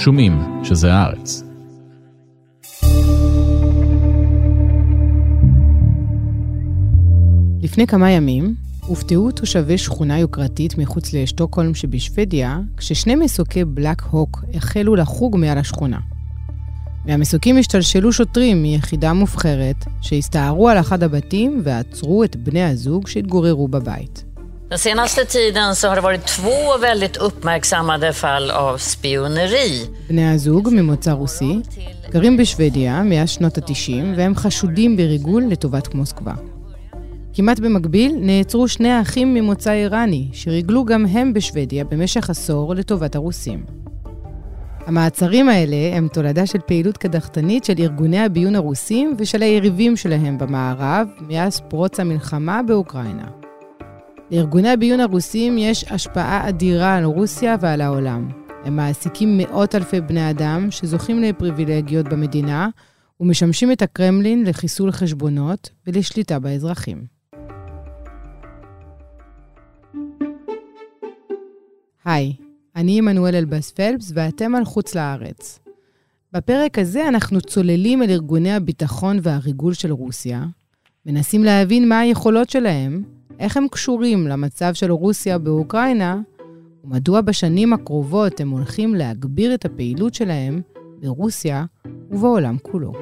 שומעים שזה הארץ. לפני כמה ימים הופתעו תושבי שכונה יוקרתית מחוץ לשטוקהולם שבשוודיה, כששני מסוקי בלק הוק החלו לחוג מעל השכונה. מהמסוקים השתלשלו שוטרים מיחידה מובחרת, שהסתערו על אחד הבתים ועצרו את בני הזוג שהתגוררו בבית. Den senaste tiden så har det varit två väldigt uppmärksammade fall av spioneri. בני הזוג, ממוצא רוסי, גרים בשוודיה מאז שנות ה-90 והם חשודים בריגול לטובת מוסקבה. כמעט במקביל נעצרו שני האחים ממוצא איראני, שריגלו גם הם בשוודיה במשך עשור לטובת הרוסים. המעצרים האלה הם תולדה של פעילות קדחתנית של ארגוני הביון הרוסים ושל היריבים שלהם במערב מאז פרוץ המלחמה באוקראינה. לארגוני הביון הרוסים יש השפעה אדירה על רוסיה ועל העולם. הם מעסיקים מאות אלפי בני אדם שזוכים לפריבילגיות במדינה ומשמשים את הקרמלין לחיסול חשבונות ולשליטה באזרחים. היי, אני עמנואל אלבאס פלפס ואתם על חוץ לארץ. בפרק הזה אנחנו צוללים אל ארגוני הביטחון והריגול של רוסיה, מנסים להבין מה היכולות שלהם, איך הם קשורים למצב של רוסיה באוקראינה, ומדוע בשנים הקרובות הם הולכים להגביר את הפעילות שלהם ברוסיה ובעולם כולו.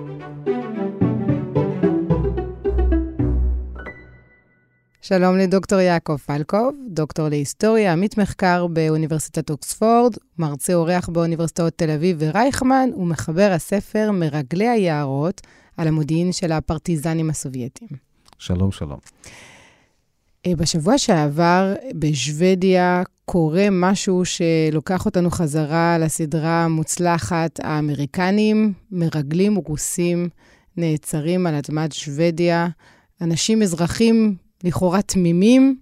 שלום לדוקטור יעקב פלקוב, דוקטור להיסטוריה, עמית מחקר באוניברסיטת אוקספורד, מרצה אורח באוניברסיטאות תל אביב ורייכמן, ומחבר הספר מרגלי היערות על המודיעין של הפרטיזנים הסובייטים. שלום, שלום. אה, בשבוע שעבר בשוודיה קורה משהו שלוקח אותנו חזרה לסדרה המוצלחת, האמריקנים, מרגלים רוסים, נעצרים על אדמת שוודיה, אנשים אזרחים לכאורה תמימים,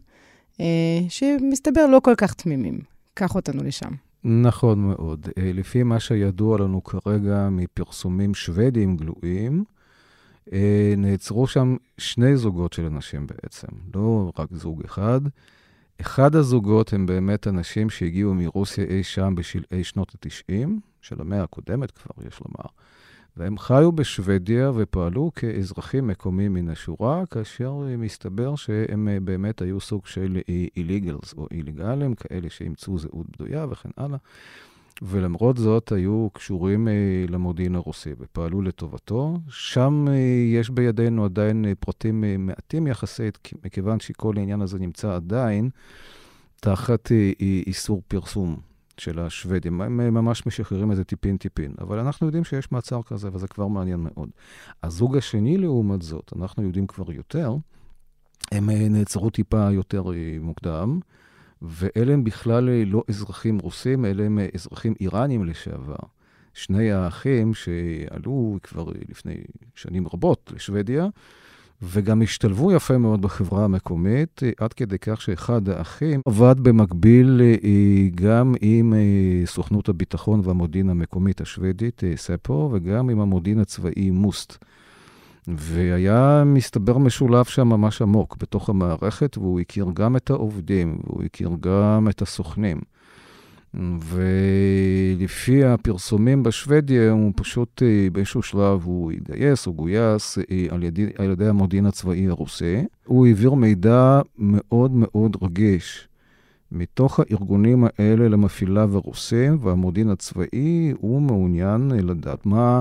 אה, שמסתבר לא כל כך תמימים. קח אותנו לשם. נכון מאוד. אה, לפי מה שידוע לנו כרגע מפרסומים שוודים גלויים, נעצרו שם שני זוגות של אנשים בעצם, לא רק זוג אחד. אחד הזוגות הם באמת אנשים שהגיעו מרוסיה אי שם בשלהי שנות ה-90, של המאה הקודמת כבר, יש לומר. והם חיו בשוודיה ופעלו כאזרחים מקומיים מן השורה, כאשר מסתבר שהם באמת היו סוג של איליגלס או איליגליים, כאלה שאימצו זהות בדויה וכן הלאה. ולמרות זאת היו קשורים אה, למודיעין הרוסי ופעלו לטובתו. שם אה, יש בידינו עדיין אה, פרטים מעטים יחסית, מכיוון שכל העניין הזה נמצא עדיין תחת איסור פרסום. של השוודים. הם ממש משחררים את זה טיפין-טיפין. אבל אנחנו יודעים שיש מעצר כזה, וזה כבר מעניין מאוד. הזוג השני, לעומת זאת, אנחנו יודעים כבר יותר, הם נעצרו טיפה יותר מוקדם, ואלה הם בכלל לא אזרחים רוסים, אלה הם אזרחים איראנים לשעבר. שני האחים שעלו כבר לפני שנים רבות לשוודיה, וגם השתלבו יפה מאוד בחברה המקומית, עד כדי כך שאחד האחים עבד במקביל אה, גם עם אה, סוכנות הביטחון והמודיעין המקומית השוודית, אה, ספו, וגם עם המודיעין הצבאי מוסט. והיה מסתבר משולב שם ממש עמוק בתוך המערכת, והוא הכיר גם את העובדים, והוא הכיר גם את הסוכנים. ולפי הפרסומים בשוודיה, הוא פשוט אה, באיזשהו שלב הוא התגייס או גויס אה, על ידי, על ידי המודיעין הצבאי הרוסי. הוא העביר מידע מאוד מאוד רגיש מתוך הארגונים האלה למפעיליו הרוסים, והמודיעין הצבאי הוא מעוניין לדעת מה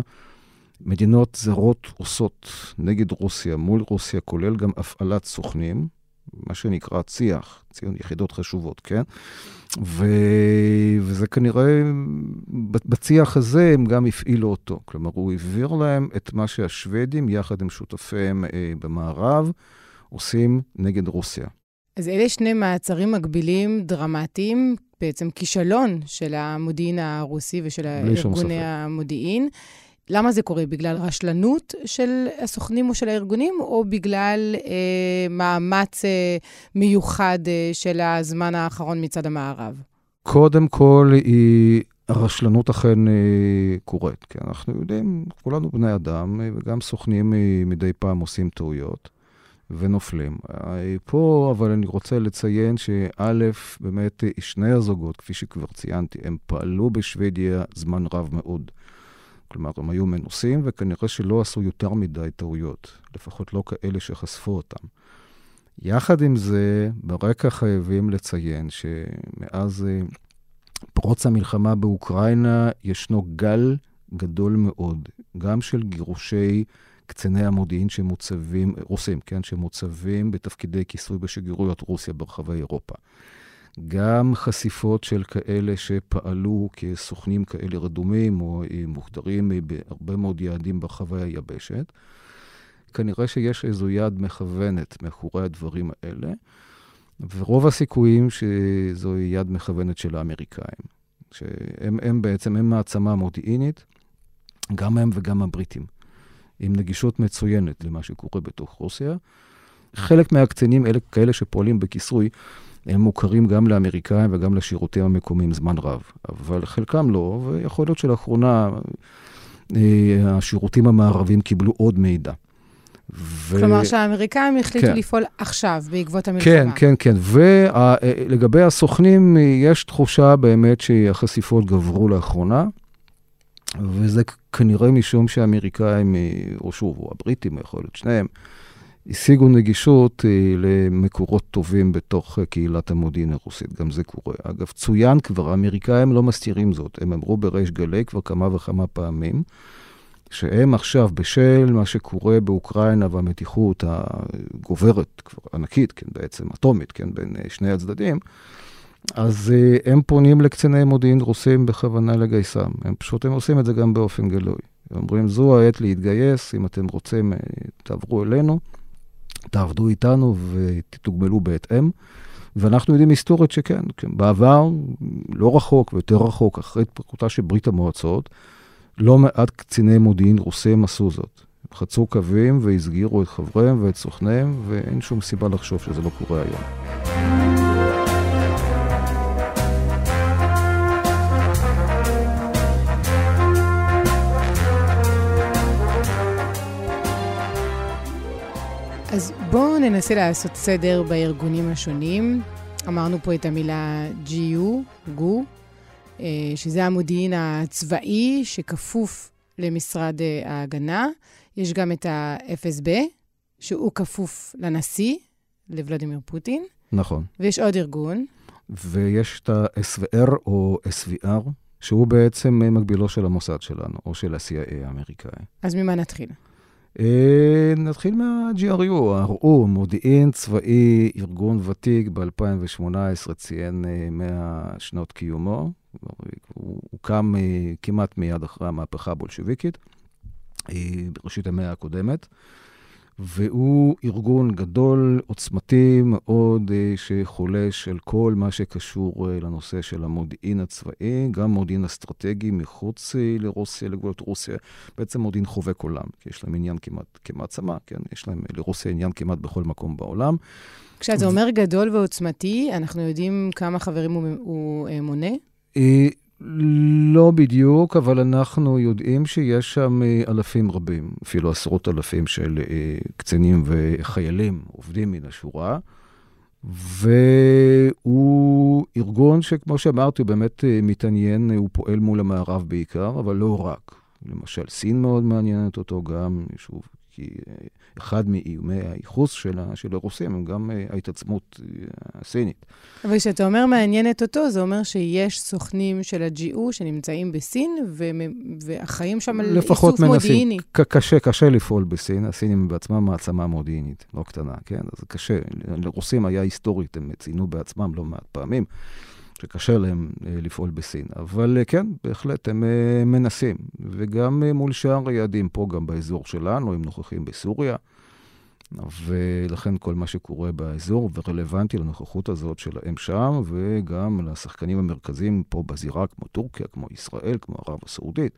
מדינות זרות עושות נגד רוסיה, מול רוסיה, כולל גם הפעלת סוכנים. מה שנקרא צי"ח, ציון יחידות חשובות, כן? ו... וזה כנראה, בצי"ח הזה הם גם הפעילו אותו. כלומר, הוא העביר להם את מה שהשוודים, יחד עם שותפיהם אה, במערב, עושים נגד רוסיה. אז אלה שני מעצרים מקבילים דרמטיים, בעצם כישלון של המודיעין הרוסי ושל ארגוני המודיעין. למה זה קורה? בגלל רשלנות של הסוכנים או של הארגונים, או בגלל אה, מאמץ אה, מיוחד אה, של הזמן האחרון מצד המערב? קודם כל, היא... הרשלנות אכן אה, קורית, כי אנחנו יודעים, כולנו בני אדם, אה, וגם סוכנים אה, מדי פעם עושים טעויות. ונופלים. פה, אבל אני רוצה לציין שא', באמת שני הזוגות, כפי שכבר ציינתי, הם פעלו בשוודיה זמן רב מאוד. כלומר, הם היו מנוסים, וכנראה שלא עשו יותר מדי טעויות, לפחות לא כאלה שחשפו אותם. יחד עם זה, ברקע חייבים לציין שמאז אה, פרוץ המלחמה באוקראינה ישנו גל גדול מאוד, גם של גירושי קציני המודיעין שמוצבים, רוסים, כן, שמוצבים בתפקידי כיסוי בשגרירויות רוסיה ברחבי אירופה. גם חשיפות של כאלה שפעלו כסוכנים כאלה רדומים או אה, מוחדרים בהרבה מאוד יעדים ברחבי היבשת. כנראה שיש איזו יד מכוונת מאחורי הדברים האלה, ורוב הסיכויים שזו יד מכוונת של האמריקאים, שהם הם בעצם, הם מעצמה מודיעינית, גם הם וגם הבריטים, עם נגישות מצוינת למה שקורה בתוך רוסיה. חלק מהקצינים, אלה כאלה שפועלים בכיסוי, הם מוכרים גם לאמריקאים וגם לשירותים המקומיים זמן רב, אבל חלקם לא, ויכול להיות שלאחרונה אה, השירותים המערבים קיבלו עוד מידע. ו... כלומר שהאמריקאים החליטו כן. לפעול עכשיו, בעקבות המלחמה. כן, כן, כן. ולגבי הסוכנים, יש תחושה באמת שהחשיפות גברו לאחרונה, וזה כנראה משום שהאמריקאים, או שוב, או הבריטים, יכול להיות שניהם, השיגו נגישות אה, למקורות טובים בתוך קהילת המודיעין הרוסית, גם זה קורה. אגב, צוין כבר, האמריקאים לא מסתירים זאת, הם אמרו בריש גלי כבר כמה וכמה פעמים. שהם עכשיו, בשל מה שקורה באוקראינה והמתיחות הגוברת, כבר ענקית, כן, בעצם אטומית, כן, בין אה, שני הצדדים, אז הם פונים לקציני מודיעין רוסים בכוונה לגייסם. הם פשוט, הם עושים את זה גם באופן גלוי. אומרים, זו העת להתגייס, אם אתם רוצים, תעברו אלינו, תעבדו איתנו ותתוגמלו בהתאם. ואנחנו יודעים היסטורית שכן, כן, בעבר, לא רחוק ויותר רחוק, אחרי התפרקותה של ברית המועצות, לא מעט קציני מודיעין רוסים עשו זאת. חצו קווים והסגירו את חבריהם ואת סוכניהם, ואין שום סיבה לחשוב שזה לא קורה היום. אז בואו ננסה לעשות סדר בארגונים השונים. אמרנו פה את המילה GU, גו, אה, שזה המודיעין הצבאי שכפוף למשרד אה, ההגנה. יש גם את ה-FSB, שהוא כפוף לנשיא, לוולדימיר פוטין. נכון. ויש עוד ארגון. ויש את ה-SVR או SVR, שהוא בעצם מקבילו של המוסד שלנו, או של ה-CIA האמריקאי. אז ממה נתחיל? אה, נתחיל מה-GRU, ה-RU, מודיעין צבאי, ארגון ותיק, ב-2018 ציין 100 שנות קיומו. הוא הוקם אה, כמעט מיד אחרי המהפכה הבולשוויקית, אה, בראשית המאה הקודמת, והוא ארגון גדול, עוצמתי מאוד, אה, שחולש על כל מה שקשור לנושא של המודיעין הצבאי, גם מודיעין אסטרטגי מחוץ לרוסיה, לגבולות רוסיה, בעצם מודיעין חובק עולם, כי יש להם עניין כמעט כמעצמה, כן? יש להם לרוסיה עניין כמעט בכל מקום בעולם. כשאתה אומר גדול ועוצמתי, אנחנו יודעים כמה חברים הוא, הוא מונה? אה, לא בדיוק, אבל אנחנו יודעים שיש שם אה, אלפים רבים, אפילו עשרות אלפים של אה, קצינים וחיילים עובדים מן השורה. והוא ארגון שכמו שאמרתי, הוא באמת מתעניין, הוא פועל מול המערב בעיקר, אבל לא רק. למשל, סין מאוד מעניינת אותו גם, שוב, כי אחד מאיומי הייחוס של, של הרוסים הם גם אה, ההתעצמות אה, הסינית. אבל כשאתה אומר מעניינת אותו, זה אומר שיש סוכנים של ה-GU שנמצאים בסין, והחיים שם על איסוף מודיעיני. לפחות קשה, קשה לפעול בסין. הסינים בעצמם מעצמה מודיעינית, לא קטנה, כן? אז קשה. לרוסים היה היסטורית, הם ציינו בעצמם לא מעט פעמים. שקשה להם אה, לפעול בסין. אבל אה, כן, בהחלט, הם אה, מנסים. וגם מול שאר היעדים פה, גם באזור שלנו, הם נוכחים בסוריה. ולכן כל מה שקורה באזור ורלוונטי לנוכחות הזאת שלהם שם, וגם לשחקנים המרכזיים פה בזירה, כמו טורקיה, כמו ישראל, כמו ערב הסעודית.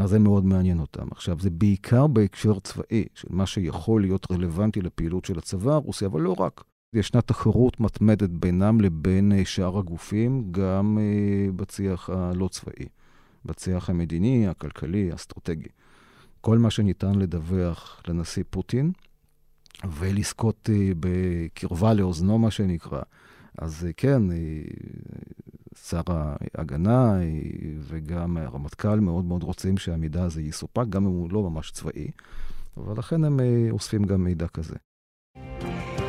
אז זה מאוד מעניין אותם. עכשיו, זה בעיקר בהקשר צבאי, של מה שיכול להיות רלוונטי לפעילות של הצבא הרוסי, אבל לא רק. ישנה תחרות מתמדת בינם לבין אה, שאר הגופים, גם אה, בצי"ח הלא צבאי, בצי"ח המדיני, הכלכלי, האסטרטגי. כל מה שניתן לדווח לנשיא פוטין, ולזכות בקרבה לאוזנו, מה שנקרא. אז כן, שר ההגנה וגם הרמטכ"ל מאוד מאוד רוצים שהמידע הזה יסופק, גם אם הוא לא ממש צבאי, ולכן הם אוספים גם מידע כזה.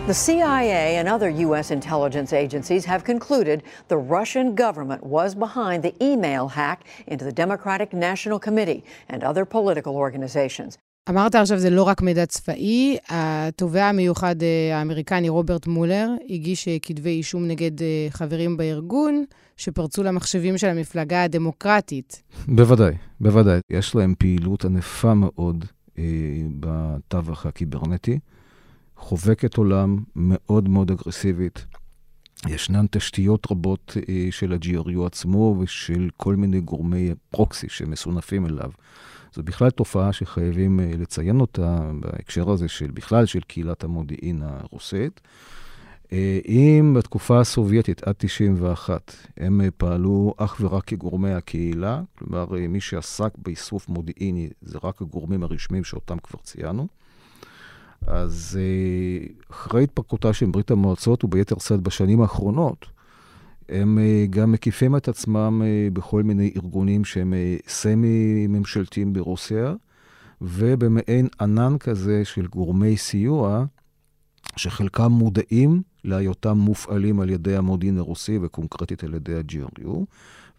The CIA and other U.S. intelligence agencies have concluded the Russian government was behind the email hack into the Democratic National Committee and other political organizations. אמרת עכשיו זה לא רק מידע צבאי, התובע המיוחד האמריקני רוברט מולר הגיש כתבי אישום נגד חברים בארגון שפרצו למחשבים של המפלגה הדמוקרטית. בוודאי, בוודאי. יש להם פעילות ענפה מאוד אה, בתווך הקיברנטי. חובקת עולם מאוד מאוד אגרסיבית. ישנן תשתיות רבות אה, של ה-GRU עצמו ושל כל מיני גורמי פרוקסי שמסונפים אליו. זו בכלל תופעה שחייבים אה, לציין אותה בהקשר הזה של בכלל של קהילת המודיעין הרוסית. אה, אם בתקופה הסובייטית עד 91 הם פעלו אך ורק כגורמי הקהילה, כלומר מי שעסק באיסוף מודיעיני זה רק הגורמים הרשמיים שאותם כבר ציינו, אז אה, אחרי התפרקותה של ברית המועצות, וביתר שאת בשנים האחרונות, הם אה, גם מקיפים את עצמם אה, בכל מיני ארגונים שהם סמי-ממשלתיים ברוסיה, ובמעין ענן כזה של גורמי סיוע, שחלקם מודעים להיותם מופעלים על ידי המודיעין הרוסי וקונקרטית על ידי ה-GRU,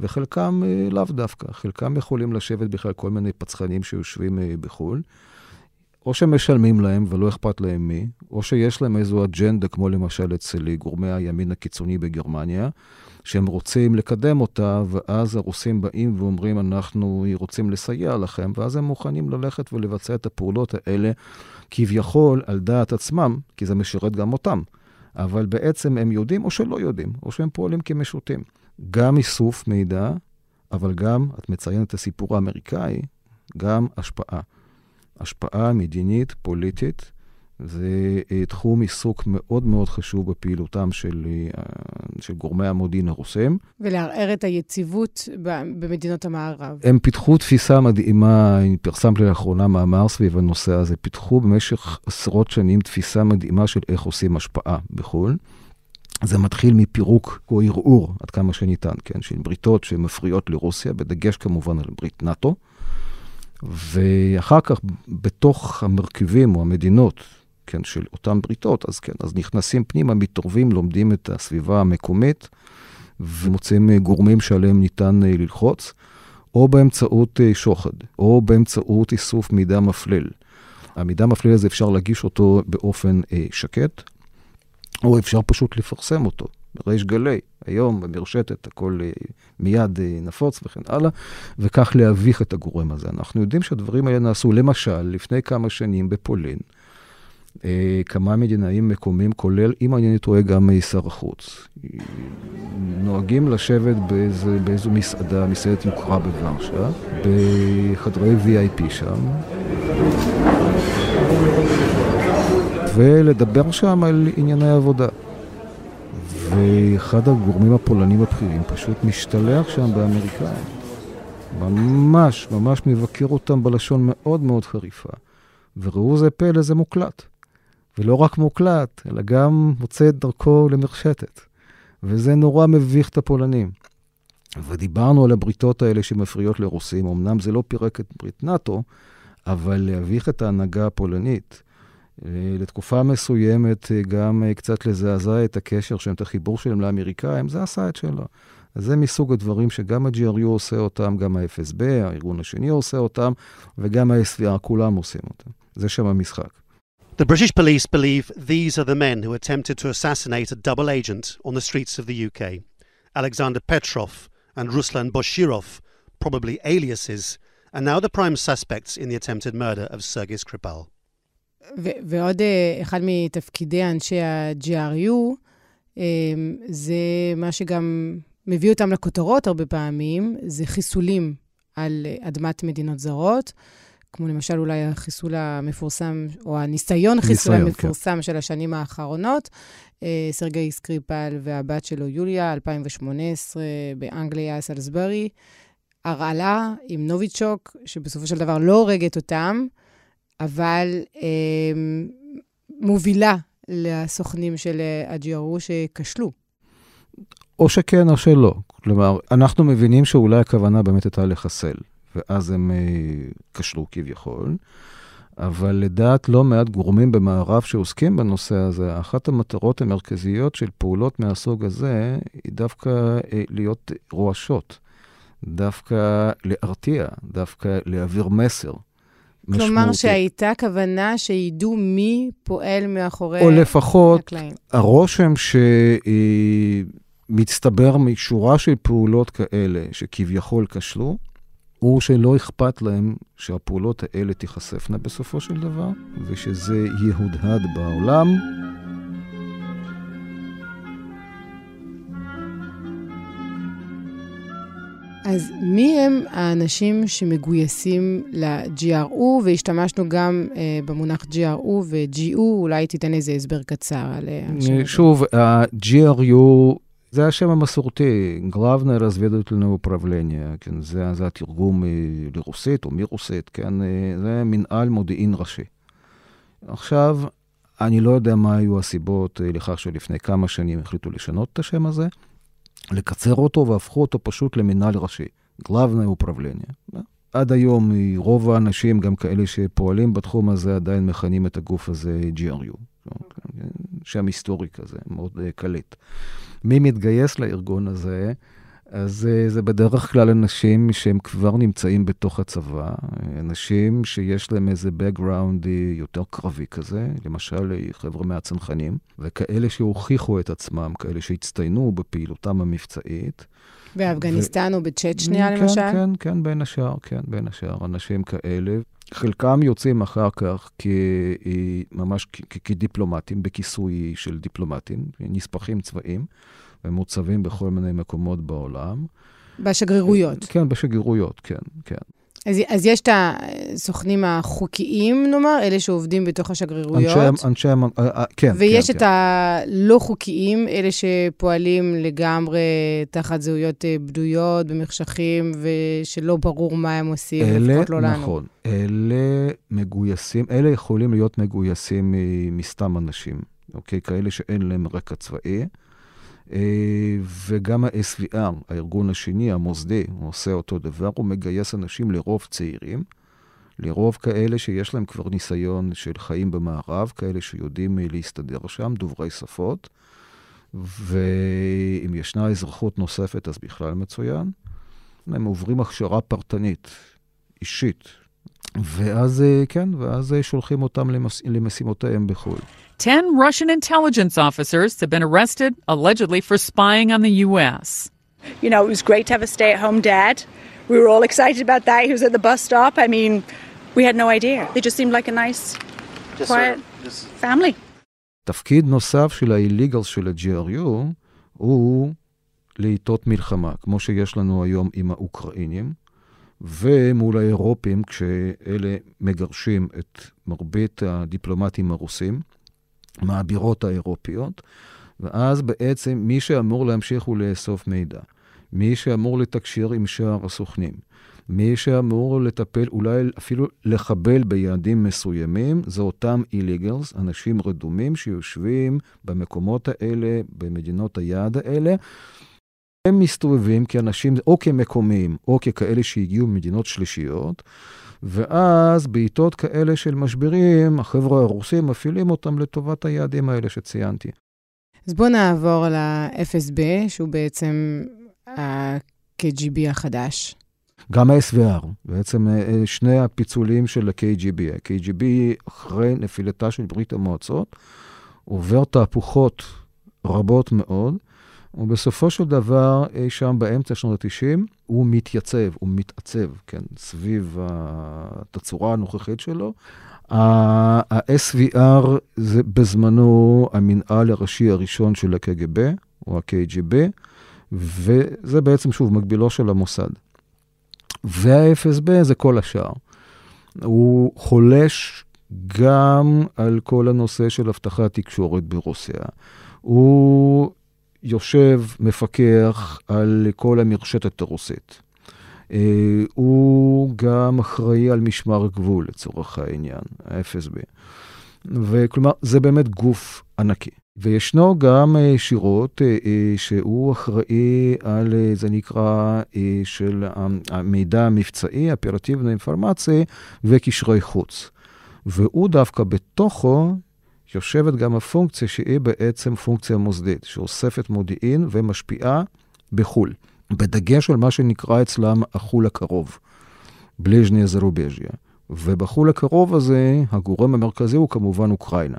וחלקם לאו דווקא. חלקם יכולים לשבת בכלל כל מיני פצחנים שיושבים בחו"ל. או שמשלמים להם ולא אכפת להם מי, או שיש להם איזו אג'נדה, כמו למשל אצל גורמי הימין הקיצוני בגרמניה, שהם רוצים לקדם אותה, ואז הרוסים באים ואומרים, אנחנו רוצים לסייע לכם, ואז הם מוכנים ללכת ולבצע את הפעולות האלה כביכול על דעת עצמם, כי זה משרת גם אותם. אבל בעצם הם יודעים או שלא יודעים, או שהם פועלים כמשוטים. גם איסוף מידע, אבל גם, את מציינת את הסיפור האמריקאי, גם השפעה. השפעה מדינית, פוליטית, זה אה, תחום עיסוק מאוד מאוד חשוב בפעילותם של, אה, של גורמי המודיעין הרוסים. ולערער את היציבות במדינות המערב. הם פיתחו תפיסה מדהימה, פרסמתי לאחרונה מאמר סביב הנושא הזה, פיתחו במשך עשרות שנים תפיסה מדהימה של איך עושים השפעה בחו"ל. זה מתחיל מפירוק או ערעור, עד כמה שניתן, כן, של בריתות שמפריעות לרוסיה, בדגש כמובן על ברית נאט"ו. ואחר כך, בתוך המרכיבים או המדינות, כן, של אותן בריתות, אז כן, אז נכנסים פנימה, מתערבים, לומדים את הסביבה המקומית, ומוצאים אה, גורמים שעליהם ניתן אה, ללחוץ, או באמצעות אה, שוחד, או באמצעות איסוף מידע מפלל. המידע המפלל הזה אפשר להגיש אותו באופן שקט, או אפשר פשוט לפרסם אותו. בריש גלי, היום במרשתת הכל אה, מיד אה, נפוץ וכן הלאה, וכך להביך את הגורם הזה. אנחנו יודעים שהדברים האלה נעשו, למשל, לפני כמה שנים בפולין, אה, כמה מדינאים מקומיים, כולל, אם אני טועה, גם שר החוץ. נוהגים לשבת באיזה, באיזו מסעדה, מסעדת יוקרה בוורשה, בחדרי VIP שם. ולדבר שם על ענייני עבודה. ואחד הגורמים הפולנים הבכירים פשוט משתלח שם באמריקאים. ממש, ממש מבקר אותם בלשון מאוד מאוד חריפה. וראו זה פלא, זה מוקלט. ולא רק מוקלט, אלא גם מוצא את דרכו למרשתת. וזה נורא מביך את הפולנים. ודיברנו על הבריתות האלה שמפריעות לרוסים, אמנם זה לא פירק את ברית נאט"ו, אבל להביך את ההנהגה הפולנית לתקופה מסוימת אה, גם אה, קצת לזעזע את הקשר שלהם, את החיבור שלהם לאמריקאים, זה עשה את שלו. אז זה מסוג הדברים שגם ה-GRU עושה אותם, גם ה-FSB, הארגון השני עושה אותם, וגם ה-SVR, כולם עושים אותם. זה שם המשחק. The British police believe these are the men who attempted to assassinate a double agent on the streets of the UK. Alexander Petrov and Ruslan Boshirov, probably aliases, are now the prime suspects in the attempted murder of Sergei Skripal. ו- ועוד uh, אחד מתפקידי אנשי ה-GRU, um, זה מה שגם מביא אותם לכותרות הרבה פעמים, זה חיסולים על אדמת מדינות זרות, כמו למשל אולי החיסול המפורסם, או הניסיון חיסול כן. המפורסם כן. של השנים האחרונות. סרגי סקריפל והבת שלו יוליה, 2018, באנגליה, סלסברי. הרעלה עם נוביצ'וק, שבסופו של דבר לא הורגת אותם, אבל אה, מובילה לסוכנים של ה-GRU שכשלו. או שכן או שלא. כלומר, אנחנו מבינים שאולי הכוונה באמת הייתה לחסל, ואז הם כשלו כביכול. אבל לדעת לא מעט גורמים במערב שעוסקים בנושא הזה, אחת המטרות המרכזיות של פעולות מהסוג הזה היא דווקא אה, להיות רועשות, דווקא להרתיע, דווקא להעביר מסר. כלומר משמעותי. שהייתה כוונה שידעו מי פועל מאחורי הקלעים. או לפחות הקלעים. הרושם שמצטבר משורה של פעולות כאלה שכביכול כשלו, הוא שלא אכפת להם שהפעולות האלה תיחשפנה בסופו של דבר, ושזה יהודהד בעולם. אז מי הם האנשים שמגויסים ל-GRU, והשתמשנו גם uh, במונח GRU ו-GU, אולי תיתן איזה הסבר קצר על השם הזה. שוב, ה-GRU זה השם המסורתי, Главное разведывательное управление, כן, זה, זה התרגום לרוסית או מרוסית, כן, זה מנהל מודיעין ראשי. עכשיו, אני לא יודע מה היו הסיבות לכך שלפני כמה שנים החליטו לשנות את השם הזה, לקצר אותו והפכו אותו פשוט למנהל ראשי, Главное управление. עד היום רוב האנשים, גם כאלה שפועלים בתחום הזה, עדיין מכנים את הגוף הזה GRU. שם היסטורי כזה, מאוד קליט. מי מתגייס לארגון הזה? אז זה בדרך כלל אנשים שהם כבר נמצאים בתוך הצבא, אנשים שיש להם איזה background יותר קרבי כזה, למשל חבר'ה מהצנחנים, וכאלה שהוכיחו את עצמם, כאלה שהצטיינו בפעילותם המבצעית. באפגניסטן ו... או בצ'צ'ניה כן, למשל? כן, כן, כן, בין השאר, כן, בין השאר, אנשים כאלה. חלקם יוצאים אחר כך כ... ממש כ... כדיפלומטים, בכיסוי של דיפלומטים, נספחים צבאיים, ומוצבים בכל מיני מקומות בעולם. בשגרירויות. כן, בשגרירויות, כן, כן. אז, אז יש את הסוכנים החוקיים, נאמר, אלה שעובדים בתוך השגרירויות. אנשי, אנשי, אה, כן, ויש כן, את כן. הלא חוקיים, אלה שפועלים לגמרי תחת זהויות אה, בדויות, במחשכים, ושלא ברור מה הם עושים, לפחות לא לנו. נכון, אלה מגויסים, אלה יכולים להיות מגויסים מסתם אנשים, אוקיי? כאלה שאין להם רקע צבאי. אה, וגם ה-SVR, הארגון השני, המוסדי, הוא עושה אותו דבר, הוא מגייס אנשים לרוב צעירים, לרוב כאלה שיש להם כבר ניסיון של חיים במערב, כאלה שיודעים להסתדר שם, דוברי שפות, ואם ישנה אזרחות נוספת, אז בכלל מצוין. הם עוברים הכשרה פרטנית, אישית, ואז, כן, ואז שולחים אותם למס... למשימותיהם בחו"ל. 10 Russian intelligence officers have been arrested allegedly for spying on the U.S. You know, it was great to have a stay at home dad. We were all excited about that. He was at the bus stop. I mean, we had no idea. They just seemed like a nice, just quiet of, family. תפקיד נוסף של ה-illegals של ה-GRU הוא לעיתות מלחמה, כמו שיש לנו היום עם האוקראינים, ומול האירופים, כשאלה מגרשים את מרבית הדיפלומטים הרוסים. מהבירות האירופיות, ואז בעצם מי שאמור להמשיך הוא לאסוף מידע. מי שאמור לתקשר עם שאר הסוכנים. מי שאמור לטפל, אולי אפילו לחבל ביעדים מסוימים, זה אותם איליגלס, אנשים רדומים שיושבים במקומות האלה, במדינות היעד האלה. הם מסתובבים כאנשים, או כמקומיים, או ככאלה שהגיעו ממדינות שלישיות, ואז בעיתות כאלה של משברים, החבר'ה הרוסים מפעילים אותם לטובת היעדים האלה שציינתי. אז בואו נעבור ל-FSB, שהוא בעצם ה-KGB החדש. גם ה-SVR, בעצם אה, אה, שני הפיצולים של ה-KGB. ה-KGB, אחרי נפילתה של ברית המועצות, עובר תהפוכות רבות מאוד. ובסופו של דבר, אי שם באמצע שנות ה-90, הוא מתייצב, הוא מתעצב, כן, סביב התצורה הנוכחית שלו. ה-SVR זה בזמנו המנהל הראשי הראשון של ה-KGB, או ה-KGB, וזה בעצם, שוב, מקבילו של המוסד. וה-FSB זה כל השאר. הוא חולש גם על כל הנושא של אבטחת תקשורת ברוסיה. הוא יושב, מפקח על כל המרשתת הרוסית. אה, הוא גם אחראי על משמר הגבול, לצורך העניין, ה-FSB. וכלומר, זה באמת גוף ענקי. וישנו גם אה, שירות אה, שהוא אחראי על, זה נקרא, של המידע המבצעי, אופרטיבנה אינפורמציה וקשרי חוץ. והוא דווקא בתוכו יושבת גם הפונקציה שהיא בעצם פונקציה מוסדית, שאוספת מודיעין ומשפיעה בחו"ל. בדגש על מה שנקרא אצלם החו"ל הקרוב, בליז'ניה זרובז'יה. ובחו"ל הקרוב הזה, הגורם המרכזי הוא כמובן אוקראינה.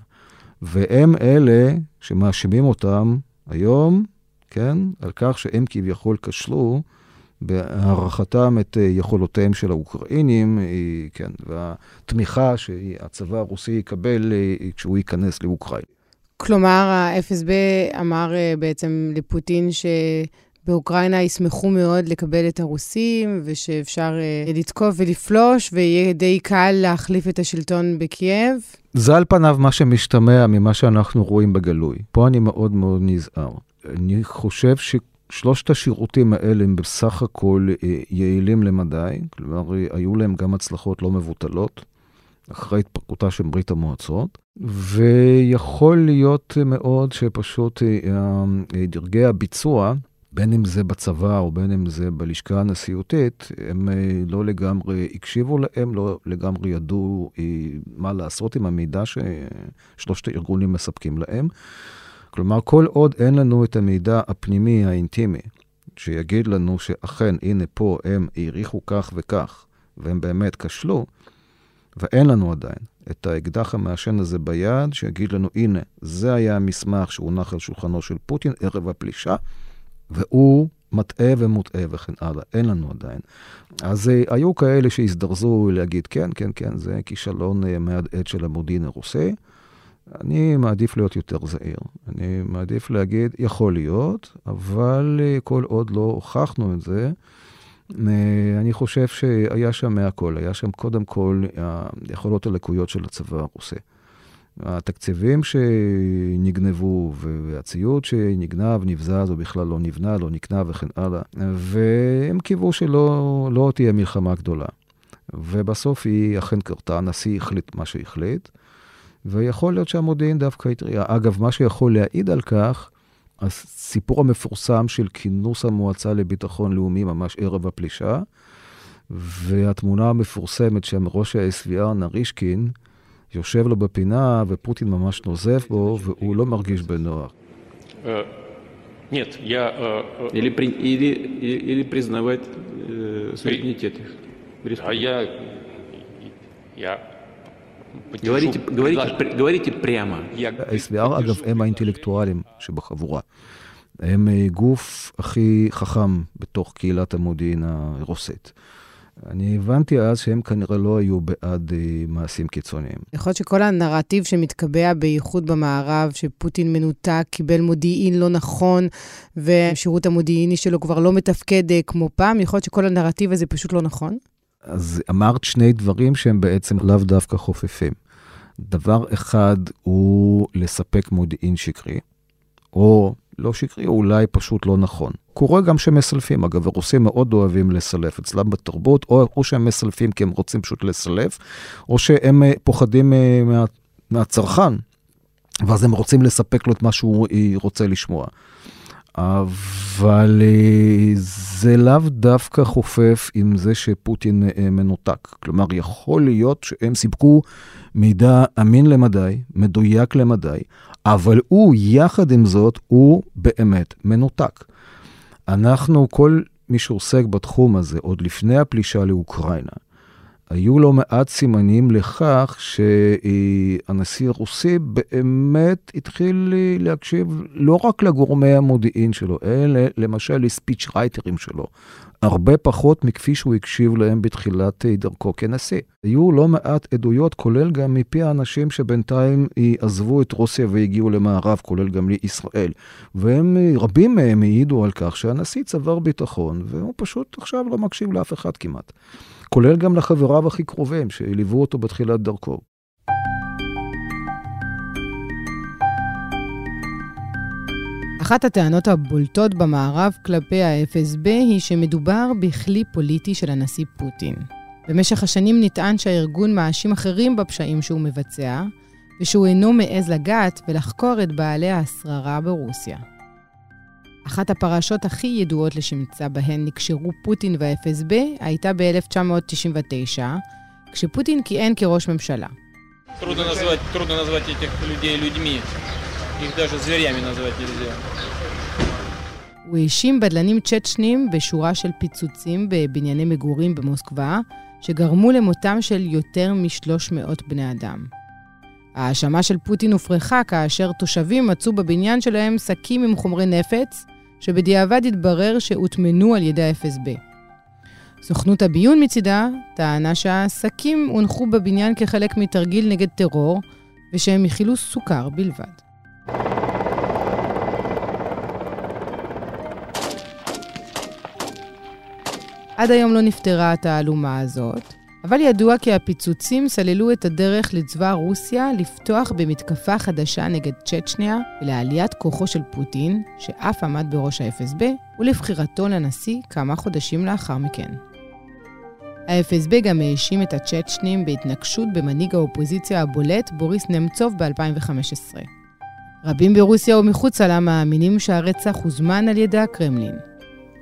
והם אלה שמאשימים אותם היום, כן, על כך שהם כביכול כשלו בהערכתם את אה, יכולותיהם של האוקראינים, אה, כן, והתמיכה שהצבא הרוסי יקבל אה, כשהוא ייכנס לאוקראינה. כלומר, ה-FSB אמר בעצם לפוטין ש... באוקראינה ישמחו מאוד לקבל את הרוסים, ושאפשר לתקוף ולפלוש, ויהיה די קל להחליף את השלטון בקייב. זה על פניו מה שמשתמע ממה שאנחנו רואים בגלוי. פה אני מאוד מאוד נזהר. אני חושב ששלושת השירותים האלה הם בסך הכל uh, יעילים למדי, כלומר, היו להם גם הצלחות לא מבוטלות. אחרי התפרקותה של ברית המועצות, ויכול להיות מאוד שפשוט אה, דרגי הביצוע בין אם זה בצבא או בין אם זה בלשכה הנשיאותית, הם אה, לא לגמרי הקשיבו להם, לא לגמרי ידעו אה, מה לעשות עם המידע ששלושת הארגונים מספקים להם. כלומר, כל עוד אין לנו את המידע הפנימי, האינטימי, שיגיד לנו שאכן, הנה פה הם העריכו כך וכך, והם באמת כשלו, ואין לנו עדיין את האקדח המעשן הזה ביד, שיגיד לנו, הנה, זה היה המסמך שהונח על שולחנו של פוטין ערב הפלישה, והוא מטעה ומוטעה וכן הלאה, אין לנו עדיין. אז uh, היו כאלה שהזדרזו להגיד, כן, כן, כן, זה כישלון uh, מהדהד של המודיעין הרוסי. אני מעדיף להיות יותר זהיר. אני מעדיף להגיד, יכול להיות, אבל uh, כל עוד לא הוכחנו את זה, uh, אני חושב שהיה שם מהכל. היה שם קודם כל היכולות הלקויות של הצבא הרוסי. התקציבים שנגנבו והציוד שנגנב, נבזז או בכלל לא נבנה, לא נקנה וכן הלאה. והם קיוו שלא לא תהיה מלחמה גדולה. ובסוף היא אכן קרתה, הנשיא החליט מה שהחליט, ויכול להיות שהמודיעין דווקא התריע. אגב, מה שיכול להעיד על כך, הסיפור המפורסם של כינוס המועצה לביטחון לאומי ממש ערב הפלישה, והתמונה המפורסמת שם ראש ה-SVR נרישקין, יושב לו בפינה ופוטין ממש נוזף בו והוא לא מרגיש בנוח. Нет, я... Или, при, или, или признавать э, суверенитет их. А я... Я... говорите, говорите, говорите прямо. ה-SVR, אגב, הם האינטלקטואלים שבחבורה. הם גוף הכי חכם בתוך קהילת המודיעין הרוסית. אני הבנתי אז שהם כנראה לא היו בעד אה, מעשים קיצוניים. יכול להיות שכל הנרטיב שמתקבע בייחוד במערב, שפוטין מנותק, קיבל מודיעין לא נכון, והשירות המודיעיני שלו כבר לא מתפקד אה, כמו פעם, יכול להיות שכל הנרטיב הזה פשוט לא נכון? אז אמרת שני דברים שהם בעצם לאו דווקא חופפים. דבר אחד הוא לספק מודיעין שקרי, או לא שקרי, או אולי פשוט לא נכון. קורה גם שמסלפים, אגב, הרוסים מאוד אוהבים לסלף אצלם בתרבות, או, או שהם מסלפים כי הם רוצים פשוט לסלף, או שהם uh, פוחדים uh, מה, מהצרכן, ואז הם רוצים לספק לו את מה שהוא אה, רוצה לשמוע. אבל uh, זה לאו דווקא חופף עם זה שפוטין uh, מנותק. כלומר, יכול להיות שהם סיפקו מידע אמין למדי, מדויק למדי, אבל הוא, יחד עם זאת, הוא באמת מנותק. אנחנו, כל מי שעוסק בתחום הזה, עוד לפני הפלישה לאוקראינה, היו לא מעט סימנים לכך שהנשיא הרוסי באמת התחיל להקשיב לא רק לגורמי המודיעין שלו, אלא למשל לספיץ' רייטרים שלו, הרבה פחות מכפי שהוא הקשיב להם בתחילת דרכו כנשיא. היו לא מעט עדויות, כולל גם מפי האנשים שבינתיים עזבו את רוסיה והגיעו למערב, כולל גם לישראל. והם, רבים מהם העידו על כך שהנשיא צבר ביטחון, והוא פשוט עכשיו לא מקשיב לאף אחד כמעט. כולל גם לחבריו הכי קרובים, שליוו אותו בתחילת דרכו. אחת הטענות הבולטות במערב כלפי ה-FSB היא שמדובר בכלי פוליטי של הנשיא פוטין. במשך השנים נטען שהארגון מאשים אחרים בפשעים שהוא מבצע, ושהוא אינו מעז לגעת ולחקור את בעלי השררה ברוסיה. אחת הפרשות הכי ידועות לשמצה בהן נקשרו פוטין וה-FSB הייתה ב-1999, כשפוטין כיהן כראש ממשלה. הוא האשים בדלנים צ'צ'נים בשורה של פיצוצים בבנייני מגורים במוסקבה, שגרמו למותם של יותר מ-300 בני אדם. ההאשמה של פוטין הופרכה כאשר תושבים מצאו בבניין שלהם שקים עם חומרי נפץ, שבדיעבד התברר שהוטמנו על ידי ה-FSB. סוכנות הביון מצידה טענה שהשקים הונחו בבניין כחלק מתרגיל נגד טרור, ושהם מכילו סוכר בלבד. עד היום לא נפתרה התעלומה הזאת, אבל ידוע כי הפיצוצים סללו את הדרך לצבא רוסיה לפתוח במתקפה חדשה נגד צ'צ'ניה ולעליית כוחו של פוטין, שאף עמד בראש ה-FSB, ולבחירתו לנשיא כמה חודשים לאחר מכן. ה-FSB גם האשים את הצ'צ'נים בהתנגשות במנהיג האופוזיציה הבולט בוריס נמצוב ב-2015. רבים ברוסיה ומחוצה לה מאמינים שהרצח הוזמן על ידי הקרמלין.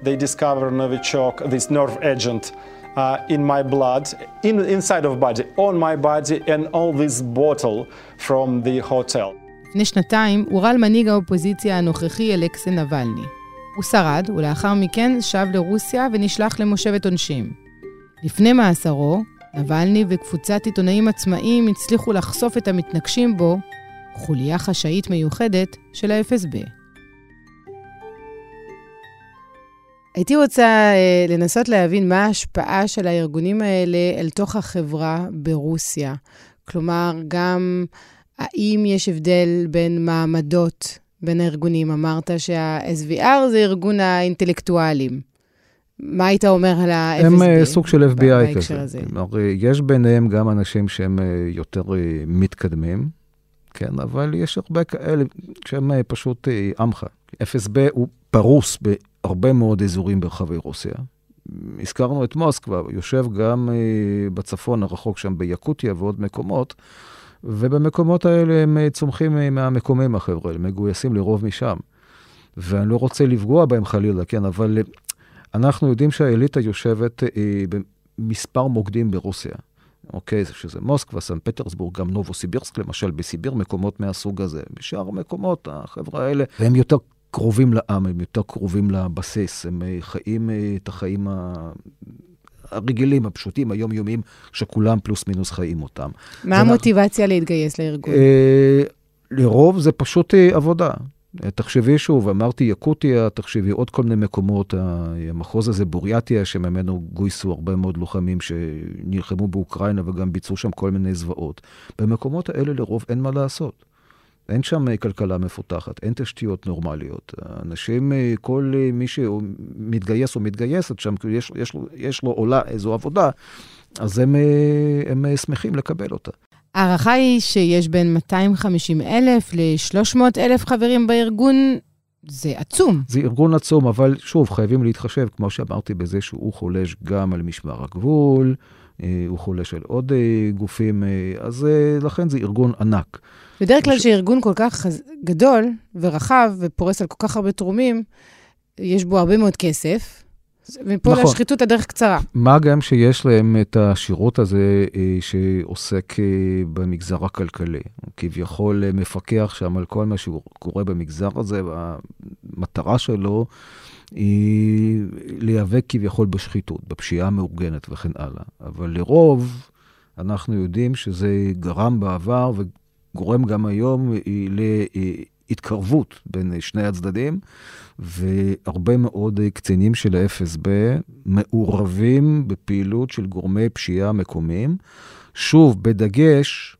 They discover Novichok, this nerve agent, uh, in my blood, in, inside of body, on my body, and all this bottle from the hotel. לפני שנתיים הורל מנהיג האופוזיציה הנוכחי אלכסי נבלני. הוא שרד, ולאחר מכן שב לרוסיה ונשלח למושבת עונשים. לפני מאסרו, נבלני וקבוצת עיתונאים עצמאיים הצליחו לחשוף את המתנגשים בו, חוליה חשאית מיוחדת של ה-FSB. הייתי רוצה אה, לנסות להבין מה ההשפעה של הארגונים האלה אל תוך החברה ברוסיה. כלומר, גם האם יש הבדל בין מעמדות בין הארגונים? אמרת שה-SVR זה ארגון האינטלקטואלים. מה היית אומר על ה-FSB? הם uh, סוג של FBI כזה. כלומר, יש ביניהם גם אנשים שהם uh, יותר מתקדמים, כן, אבל יש הרבה כאלה שהם פשוט עמך. FSB הוא פרוס הרבה מאוד אזורים ברחבי רוסיה. הזכרנו את מוסקבה, יושב גם אה, בצפון הרחוק שם ביקוטיה ועוד מקומות, ובמקומות האלה הם אה, צומחים אה, מהמקומים החבר'ה, הם מגויסים לרוב משם. ואני לא רוצה לפגוע בהם חלילה, כן, אבל אנחנו יודעים שהאליטה יושבת במספר מוקדים ברוסיה. אוקיי, שזה מוסקבה, סן פטרסבורג, גם נובוסיבירסק למשל, בסיביר, מקומות מהסוג הזה. בשאר המקומות, החבר'ה האלה, הם יותר קרובים לעם, הם יותר קרובים לבסיס, הם אה, חיים אה, את החיים הרגילים, הפשוטים, היומיומיים, שכולם פלוס מינוס חיים אותם. מה המוטיבציה להתגייס לארגון? אה, לרוב זה פשוט עבודה. תחשבי שוב, אמרתי יקותיה, תחשבי עוד כל מיני מקומות, המחוז הזה, בוריאטיה, שממנו גויסו הרבה מאוד לוחמים שנלחמו באוקראינה וגם ביצעו שם כל מיני זוועות. במקומות האלה לרוב אין מה לעשות. אין שם אה, כלכלה מפותחת, אין תשתיות נורמליות. אנשים, אה, כל אה, מי שמתגייס או מתגייסת שם, יש, יש, יש לו עולה איזו עבודה, אז הם, הם שמחים לקבל אותה. ההערכה היא שיש בין 250 אלף ל-300 אלף חברים בארגון. זה עצום. זה ארגון עצום, אבל שוב, חייבים להתחשב, כמו שאמרתי, בזה שהוא חולש גם על משמר הגבול, הוא חולש על עוד גופים, אז לכן זה ארגון ענק. בדרך כלל כשארגון כל כך גדול ורחב ופורס על כל כך הרבה תרומים, יש בו הרבה מאוד כסף, ומפה נכון. לשחיתות הדרך קצרה. מה גם שיש להם את השירות הזה אה, שעוסק אה, במגזר הכלכלי. הוא כביכול אה, מפקח שם על כל מה שקורה במגזר הזה, והמטרה שלו היא להיאבק כביכול בשחיתות, בפשיעה המאורגנת וכן הלאה. אבל לרוב, אנחנו יודעים שזה גרם בעבר גורם גם היום להתקרבות בין שני הצדדים, והרבה מאוד קצינים של ה-FSB מעורבים בפעילות של גורמי פשיעה מקומיים. שוב, בדגש,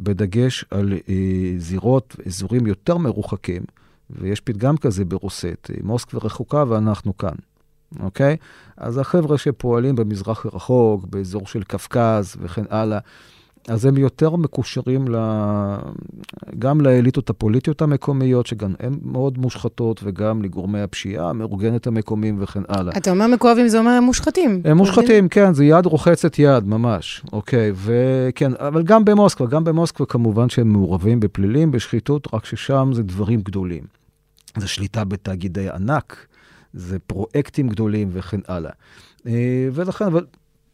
בדגש על אה, זירות, אזורים יותר מרוחקים, ויש פתגם כזה ברוסית, מוסקבה רחוקה ואנחנו כאן, אוקיי? אז החבר'ה שפועלים במזרח הרחוק, באזור של קווקז וכן הלאה, אז הם יותר מקושרים ל... גם לאליטות הפוליטיות המקומיות, שגם הן מאוד מושחתות, וגם לגורמי הפשיעה המאורגנת המקומיים וכן הלאה. אתה אומר מקורבים, זה אומר הם מושחתים. הם מושחתים, כן, זה יד רוחצת יד, ממש. אוקיי, וכן, אבל גם במוסקבה, גם במוסקבה כמובן שהם מעורבים בפלילים, בשחיתות, רק ששם זה דברים גדולים. זה שליטה בתאגידי ענק, זה פרויקטים גדולים וכן הלאה. אה, ולכן, אבל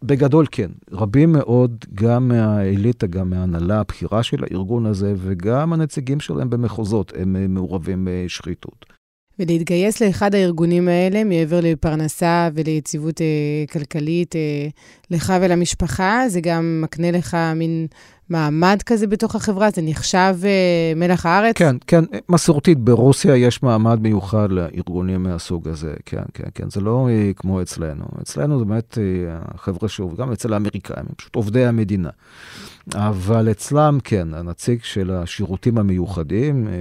בגדול כן, רבים מאוד, גם מהאליטה, גם מההנהלה הבכירה של הארגון הזה, וגם הנציגים שלהם במחוזות, הם אה, מעורבים בשחיתות. ולהתגייס לאחד הארגונים האלה, מעבר לפרנסה וליציבות אה, כלכלית, אה, לך ולמשפחה, זה גם מקנה לך מין מעמד כזה בתוך החברה? זה נחשב אה, מלח הארץ? כן, כן, מסורתית, ברוסיה יש מעמד מיוחד לארגונים מהסוג הזה, כן, כן, כן, זה לא אה, כמו אצלנו. אצלנו זה באמת אה, החבר'ה שוב, גם אצל האמריקאים, הם פשוט עובדי המדינה. אבל אצלם, כן, הנציג של השירותים המיוחדים, אה,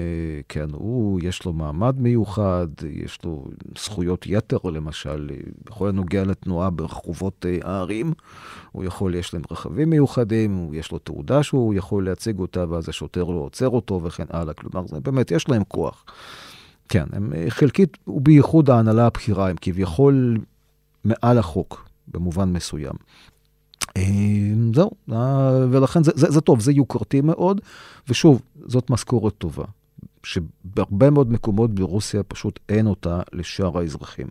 כן, הוא, יש לו מעמד מיוחד, יש לו זכויות יתר, למשל, אה, בכל הנוגע לתנועה ברחובות אה, הערים. הוא יכול, יש להם רכבים מיוחדים, יש לו תעודה שהוא יכול להציג אותה, ואז השוטר לא עוצר אותו וכן הלאה. כלומר, זה באמת, יש להם כוח. כן, הם חלקית, ובייחוד ההנהלה הבכירה, הם כביכול מעל החוק, במובן מסוים. זהו, ולכן זה, זה, זה טוב, זה יוקרתי מאוד, ושוב, זאת משכורת טובה, שבהרבה מאוד מקומות ברוסיה פשוט אין אותה לשאר האזרחים.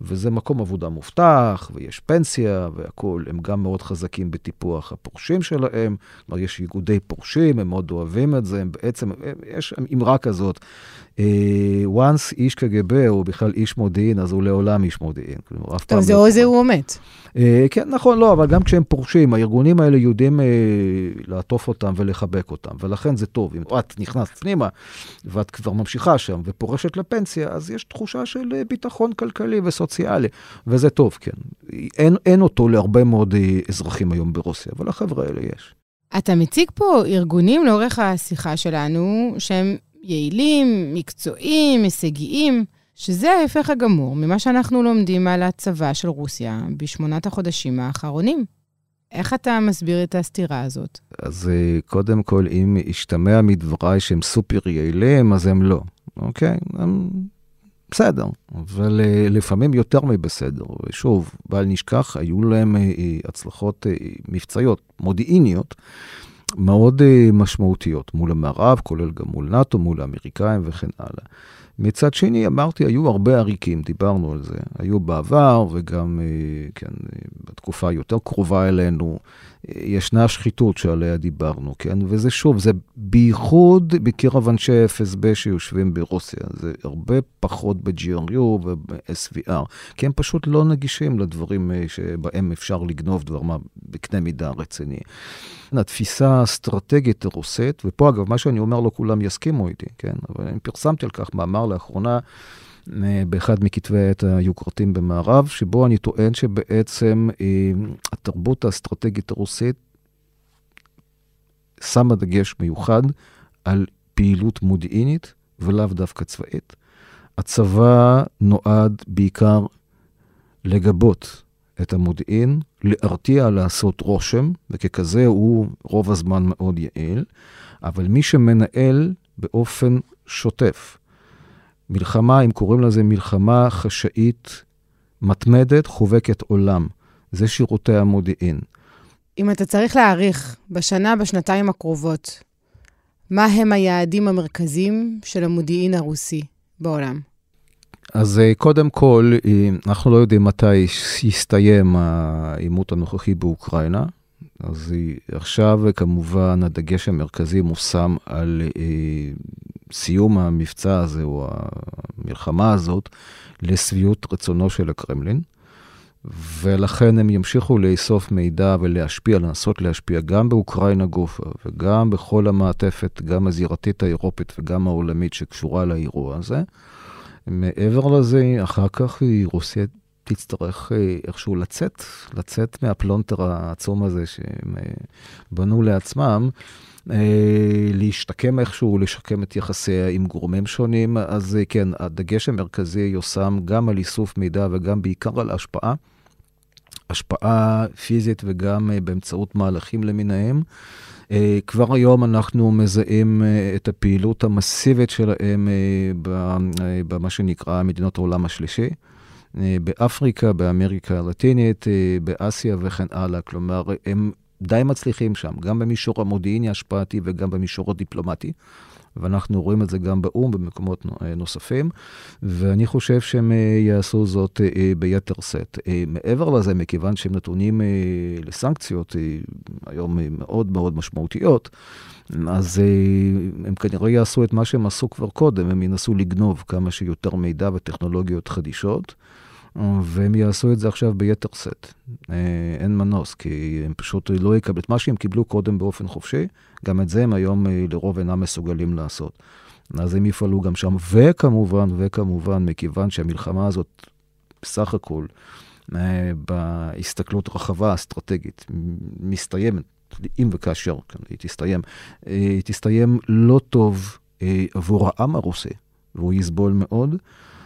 וזה מקום עבודה מובטח, ויש פנסיה והכול. הם גם מאוד חזקים בטיפוח הפורשים שלהם. כלומר, יש איגודי פורשים, הם מאוד אוהבים את זה. הם בעצם, יש אמרה כזאת, אה, once איש קג"ב הוא בכלל איש מודיעין, אז הוא לעולם איש מודיעין. כלומר, אף פעם... טוב, זה או זה הוא מת. אה, כן, נכון, לא, אבל גם כשהם פורשים, הארגונים האלה יודעים אה, לעטוף אותם ולחבק אותם, ולכן זה טוב. אם את נכנסת פנימה ואת כבר ממשיכה שם ופורשת לפנסיה, אז יש תחושה של ביטחון כלכלי וסוציאלי, וזה טוב, כן. אין, אין אותו להרבה מאוד אזרחים היום ברוסיה, אבל לחבר'ה האלה יש. אתה מציג פה ארגונים לאורך השיחה שלנו, שהם יעילים, מקצועיים, הישגיים, שזה ההפך הגמור ממה שאנחנו לומדים על הצבא של רוסיה בשמונת החודשים האחרונים. איך אתה מסביר את הסתירה הזאת? אז אה, קודם כל, אם השתמע מדבריי שהם סופר יעילים, אז הם לא, אוקיי? הם בסדר, אבל אה, לפעמים יותר מבסדר. ושוב, בל נשכח, היו להם אה, הצלחות מבצעיות, מודיעיניות, מאוד משמעותיות מול המערב, כולל גם מול נאט"ו, מול האמריקאים וכן הלאה. מצד שני, אמרתי, היו הרבה עריקים, דיברנו על זה. היו בעבר, וגם, uh, כן, uh, בתקופה יותר קרובה אלינו, ישנה שחיתות שעליה דיברנו, כן? וזה שוב, זה בייחוד בקרב אנשי FSB שיושבים ברוסיה. זה הרבה פחות ב-GRU וב-SVR, כי הם פשוט לא נגישים לדברים אה, שבהם אפשר לגנוב דבר מה בקנה מידה רציני. התפיסה האסטרטגית הרוסית, ופה אגב, מה שאני אומר לא כולם יסכימו איתי, כן? אבל אני פרסמתי על כך מאמר לאחרונה. אה, באחד מכתבי העת היוקרתיים במערב, שבו אני טוען שבעצם אה, התרבות האסטרטגית הרוסית שמה דגש מיוחד על פעילות מודיעינית ולאו דווקא צבאית. הצבא נועד בעיקר לגבות את המודיעין, להרתיע, לעשות רושם, וככזה הוא רוב הזמן מאוד יעיל, אבל מי שמנהל באופן שוטף מלחמה, אם קוראים לזה מלחמה חשאית, מתמדת, חובקת עולם. זה שירותי המודיעין. אם אתה צריך להעריך בשנה, בשנתיים הקרובות, מה הם היעדים המרכזיים של המודיעין הרוסי בעולם? אז אה, קודם כל, אה, אנחנו לא יודעים מתי יסתיים העימות הנוכחי באוקראינה. אז עכשיו כמובן הדגש המרכזי מושם על אה, סיום המבצע הזה או המלחמה הזאת לשביעות רצונו של הקרמלין. ולכן הם ימשיכו לאסוף מידע ולהשפיע, לנסות להשפיע גם באוקראינה גופה וגם בכל המעטפת, גם הזירתית האירופית וגם העולמית שקשורה לאירוע הזה. מעבר לזה, אחר כך רוסיה תצטרך אה, איכשהו לצאת, לצאת מהפלונטר העצום הזה שהם אה, בנו לעצמם. אה, להשתקם איכשהו, לשקם את יחסיה עם גורמים שונים, אז כן, הדגש המרכזי יושם גם על איסוף מידע וגם בעיקר על השפעה השפעה פיזית וגם באמצעות מהלכים למיניהם. כבר היום אנחנו מזהים את הפעילות המסיבית שלהם במה שנקרא מדינות העולם השלישי. באפריקה, באמריקה הלטינית, באסיה וכן הלאה. כלומר, הם די מצליחים שם, גם במישור המודיעיני השפעתי וגם במישור הדיפלומטי. ואנחנו רואים את זה גם באו"ם, במקומות נוספים, ואני חושב שהם אה, יעשו זאת אה, ביתר שאת. אה, מעבר לזה, מכיוון שהם נתונים לסנקציות היום מאוד מאוד משמעותיות, אז הם כנראה יעשו את מה שהם עשו כבר קודם, הם ינסו לגנוב כמה שיותר מידע וטכנולוגיות חדישות. והם יעשו את זה עכשיו ביתר שאת. אין מנוס, כי הם פשוט לא יקבלו את מה שהם קיבלו קודם באופן חופשי, גם את זה הם היום אה, לרוב אינם מסוגלים לעשות. אז הם יפעלו גם שם, וכמובן, וכמובן, מכיוון שהמלחמה הזאת, בסך הכל, אה, בהסתכלות רחבה אסטרטגית, מסתיימת, אם וכאשר כן, היא תסתיים, אה, היא תסתיים לא טוב עבור העם הרוסי, והוא יסבול מאוד.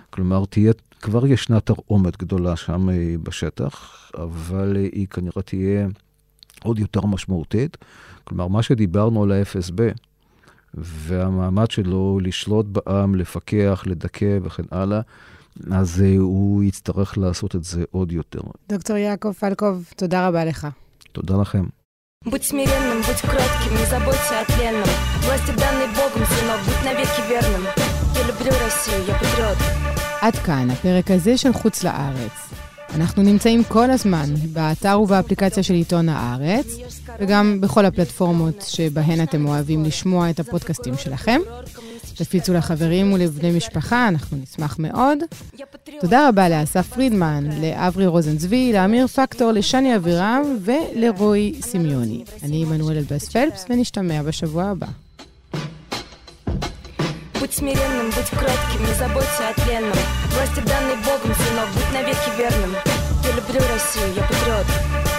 כלומר, תהיה, כבר ישנה תרעומת גדולה שם בשטח, אבל היא כנראה תהיה עוד יותר משמעותית. כלומר, מה שדיברנו על ה-FSB, והמעמד שלו לשלוט בעם, לפקח, לדכא וכן הלאה, אז uh, הוא יצטרך לעשות את זה עוד יותר. דוקטור יעקב פלקוב, תודה רבה לך. תודה לכם. Будь смиренным, будь кротким, не заботься о тленном. Власти данной Богом, сынок, будь навеки верным. Я люблю Россию, я патриот. עד כאן הפרק הזה של חוץ לארץ. אנחנו נמצאים כל הזמן באתר ובאפליקציה של עיתון הארץ, וגם בכל הפלטפורמות שבהן אתם אוהבים לשמוע את הפודקאסטים שלכם. תפיצו לחברים ולבני משפחה, אנחנו נשמח מאוד. תודה רבה לאסף פרידמן, לאברי רוזנצבי, לאמיר פקטור, לשני אבירם ולרועי סמיוני. אני עמנואל אלבס פלפס, ונשתמע בשבוע הבא. Будь смиренным, будь кротким, не заботься о тленном. Власти данной Богом, сынок, будь навеки верным. Я люблю Россию, я патриот.